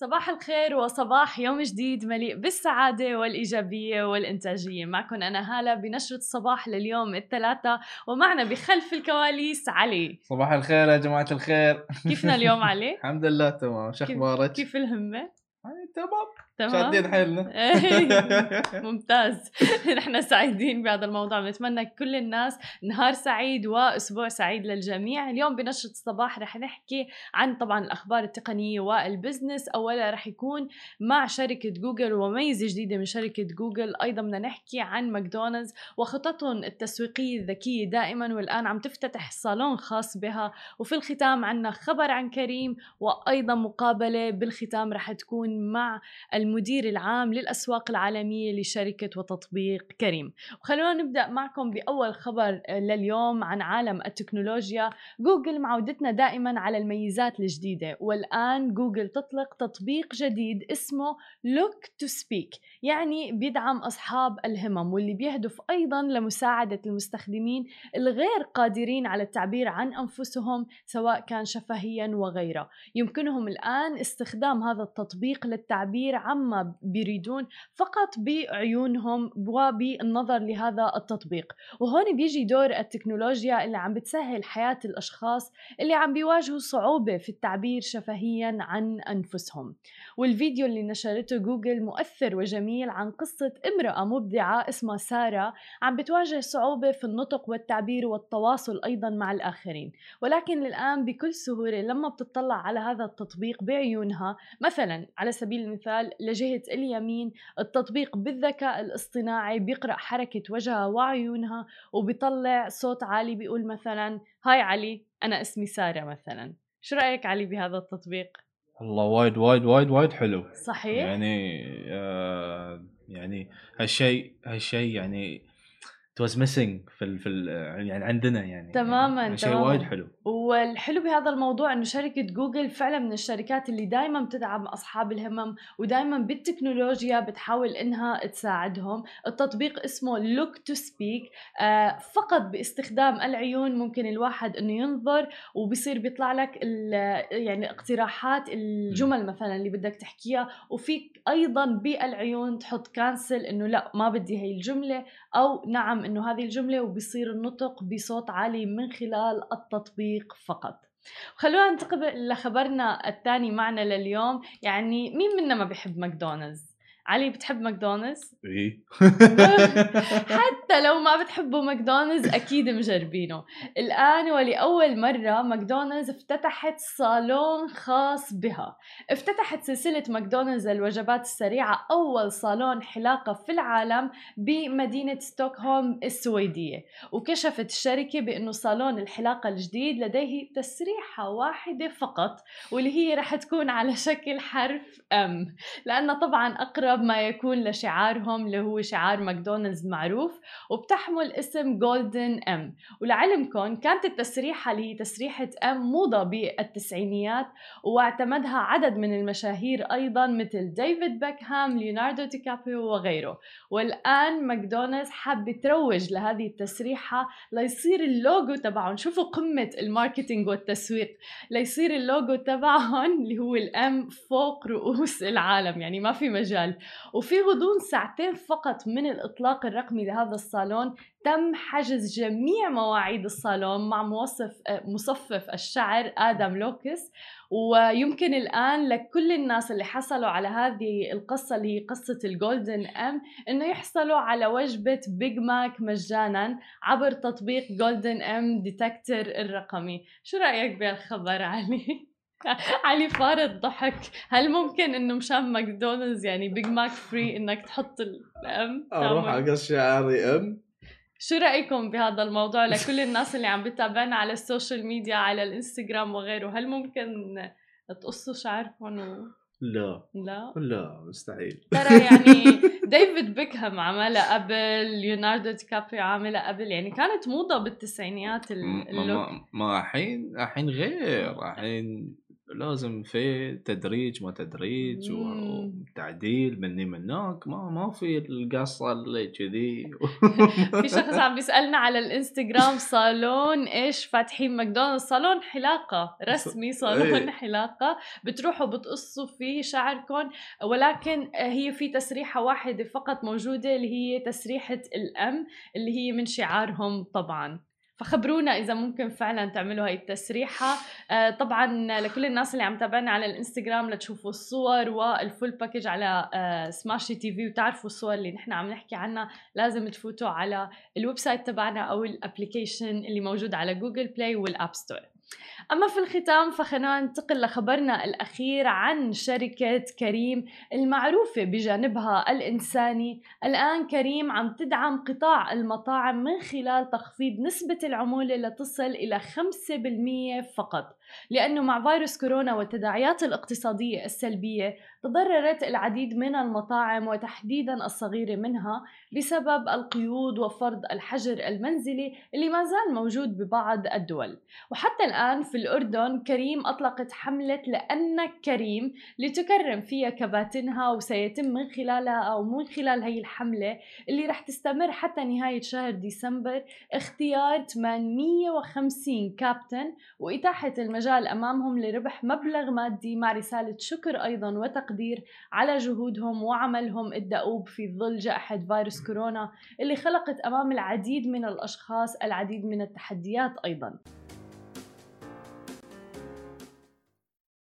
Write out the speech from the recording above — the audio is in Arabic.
صباح الخير وصباح يوم جديد مليء بالسعادة والإيجابية والإنتاجية معكم أنا هالة بنشرة الصباح لليوم الثلاثاء ومعنا بخلف الكواليس علي صباح الخير يا جماعة الخير كيفنا اليوم علي؟ الحمد لله تمام شو أخبارك؟ كيف الهمة؟ يعني تمام تمام؟ شادين حيلنا. إيه، ممتاز. نحن سعيدين بهذا الموضوع. بنتمنى كل الناس نهار سعيد وأسبوع سعيد للجميع. اليوم بنشرة الصباح رح نحكي عن طبعا الأخبار التقنية وال business. اولا رح يكون مع شركة جوجل وميزة جديدة من شركة جوجل. أيضا بدنا نحكي عن ماكدونالدز وخططهم التسويقية الذكية دائما والآن عم تفتتح صالون خاص بها. وفي الختام عنا خبر عن كريم وأيضا مقابلة بالختام رح تكون مع المدير العام للأسواق العالمية لشركة وتطبيق كريم. وخلونا نبدأ معكم بأول خبر لليوم عن عالم التكنولوجيا. جوجل معودتنا دائما على الميزات الجديدة والآن جوجل تطلق تطبيق جديد اسمه Look to Speak يعني بيدعم أصحاب الهمم واللي بيهدف أيضا لمساعدة المستخدمين الغير قادرين على التعبير عن أنفسهم سواء كان شفهيا وغيره. يمكنهم الآن استخدام هذا التطبيق للتعبير عما بيريدون فقط بعيونهم وبالنظر لهذا التطبيق. وهون بيجي دور التكنولوجيا اللي عم بتسهل حياة الأشخاص اللي عم بيواجهوا صعوبة في التعبير شفهيا عن أنفسهم. والفيديو اللي نشرته جوجل مؤثر وجميل عن قصة امرأة مبدعة اسمها سارة عم بتواجه صعوبة في النطق والتعبير والتواصل أيضا مع الآخرين. ولكن الآن بكل سهولة لما بتطلع على هذا التطبيق بعيونها مثلا على سبيل المثال لجهة اليمين التطبيق بالذكاء الاصطناعي بيقرأ حركة وجهها وعيونها وبيطلع صوت عالي بيقول مثلا hi علي أنا اسمي سارة مثلا شو رأيك علي بهذا التطبيق؟ والله وايد وايد وايد وايد حلو صحيح؟ يعني آه يعني هالشيء هالشيء يعني was missing في ال في ال يعني عندنا يعني. تماما شيء تماما. وايد حلو. والحلو بهذا الموضوع إنه شركة جوجل فعلا من الشركات اللي دائما بتدعم أصحاب الهمم ودائما بالتكنولوجيا بتحاول إنها تساعدهم. التطبيق اسمه Look to Speak فقط باستخدام العيون ممكن الواحد إنه ينظر وبصير بيطلع لك يعني اقتراحات الجمل مثلا اللي بدك تحكيها. وفيك أيضا بالعيون تحط cancel إنه لا ما بدي هي الجملة. أو نعم إنه هذه الجملة وبصير النطق بصوت عالي من خلال التطبيق فقط. خلونا ننتقل لخبرنا الثاني معنا لليوم يعني مين منا ما بيحب ماكدونالدز؟ علي بتحب ماكدونالدز؟ إيه. حتى لو ما بتحبوا ماكدونالدز أكيد مجربينه. الآن ولأول مرة ماكدونالدز افتتحت صالون خاص بها. افتتحت سلسلة ماكدونالدز للوجبات السريعة أول صالون حلاقة في العالم بمدينة ستوكهولم السويدية. وكشفت الشركة بأنه صالون الحلاقة الجديد لديه تسريحة واحدة فقط واللي هي رح تكون على شكل حرف M لأنه طبعا أقرب ما يكون لشعارهم اللي هو شعار ماكدونالدز معروف وبتحمل اسم golden M. ولعلمكم كانت التسريحة اللي هي تسريحة M موضة بالتسعينيات واعتمدها عدد من المشاهير أيضا مثل ديفيد بيكهام ليوناردو دي وغيره. والآن ماكدونالدز حاب تروج لهذه التسريحة ليصير اللوجو تبعهم. شوفوا قمة ال marketing والتسويق. ليصير اللوجو تبعهم اللي هو ال M فوق رؤوس العالم يعني ما في مجال. وفي غضون ساعتين فقط من الإطلاق الرقمي لهذا الصالون تم حجز جميع مواعيد الصالون مع موظف مصفف الشعر آدم لوكس ويمكن الآن لكل الناس اللي حصلوا على هذه القصة اللي هي قصة ال golden M إنه يحصلوا على وجبة Big Mac مجانا عبر تطبيق golden M detector الرقمي شو رأيك بهالخبر علي؟ علي فارض ضحك هل ممكن إنه مشان ماكدونالدز يعني Big Mac free إنك تحط ال M أروح اقص شعري ام شو رأيكم بهذا الموضوع لكل الناس اللي عم بتابعنا على ال social media على الإنستغرام وغيره؟ هل ممكن تقصوا شعركم و... لا. لا؟ لا مستحيل. ترى يعني ديفيد بيكهام عملها قبل ليوناردو دي كابريو عاملها قبل. يعني كانت موضة بالتسعينيات ال look. ما ما الحين الحين غير. الحين لازم في تدريج ما تدريج. وتعديل مني منك ما ما في القصة اللي كذي. في شخص عم بيسألنا على الإنستغرام صالون إيش؟ فاتحين ماكدونالدز. صالون حلاقة رسمي صالون إيه. حلاقة. بتروحوا بتقصوا فيه شعركم ولكن هي في تسريحة واحدة فقط موجودة اللي هي تسريحة الأم اللي هي من شعارهم طبعا. فخبرونا إذا ممكن فعلا تعملوا هاي التسريحة. آه طبعا لكل الناس اللي عم تابعنا على الإنستغرام لتشوفوا الصور وال full package على Smashi TV وتعرفوا الصور اللي نحن عم نحكي عنها. لازم تفوتوا على ال website تبعنا أو ال application اللي موجود على Google Play وال App Store أما في الختام فخلونا ننتقل لخبرنا الأخير عن شركة كريم المعروفة بجانبها الإنساني. الآن كريم عم تدعم قطاع المطاعم من خلال تخفيض نسبة العمولة لتصل إلى 5% فقط لأنه مع فيروس كورونا والتداعيات الاقتصادية السلبية تضررت العديد من المطاعم وتحديدا الصغيرة منها بسبب القيود وفرض الحجر المنزلي اللي ما زال موجود ببعض الدول. وحتى الآن في الأردن كريم أطلقت حملة لأنك كريم لتكرم فيها كباتنها وسيتم من خلالها أو من خلال هي الحملة اللي رح تستمر حتى نهاية شهر ديسمبر. اختيار 850 كابتن وإتاحة المجال أمامهم لربح مبلغ مادي مع رسالة شكر أيضا وتقدير على جهودهم وعملهم الدؤوب في ظل جائحة فيروس كورونا اللي خلقت أمام العديد من الأشخاص العديد من التحديات أيضا.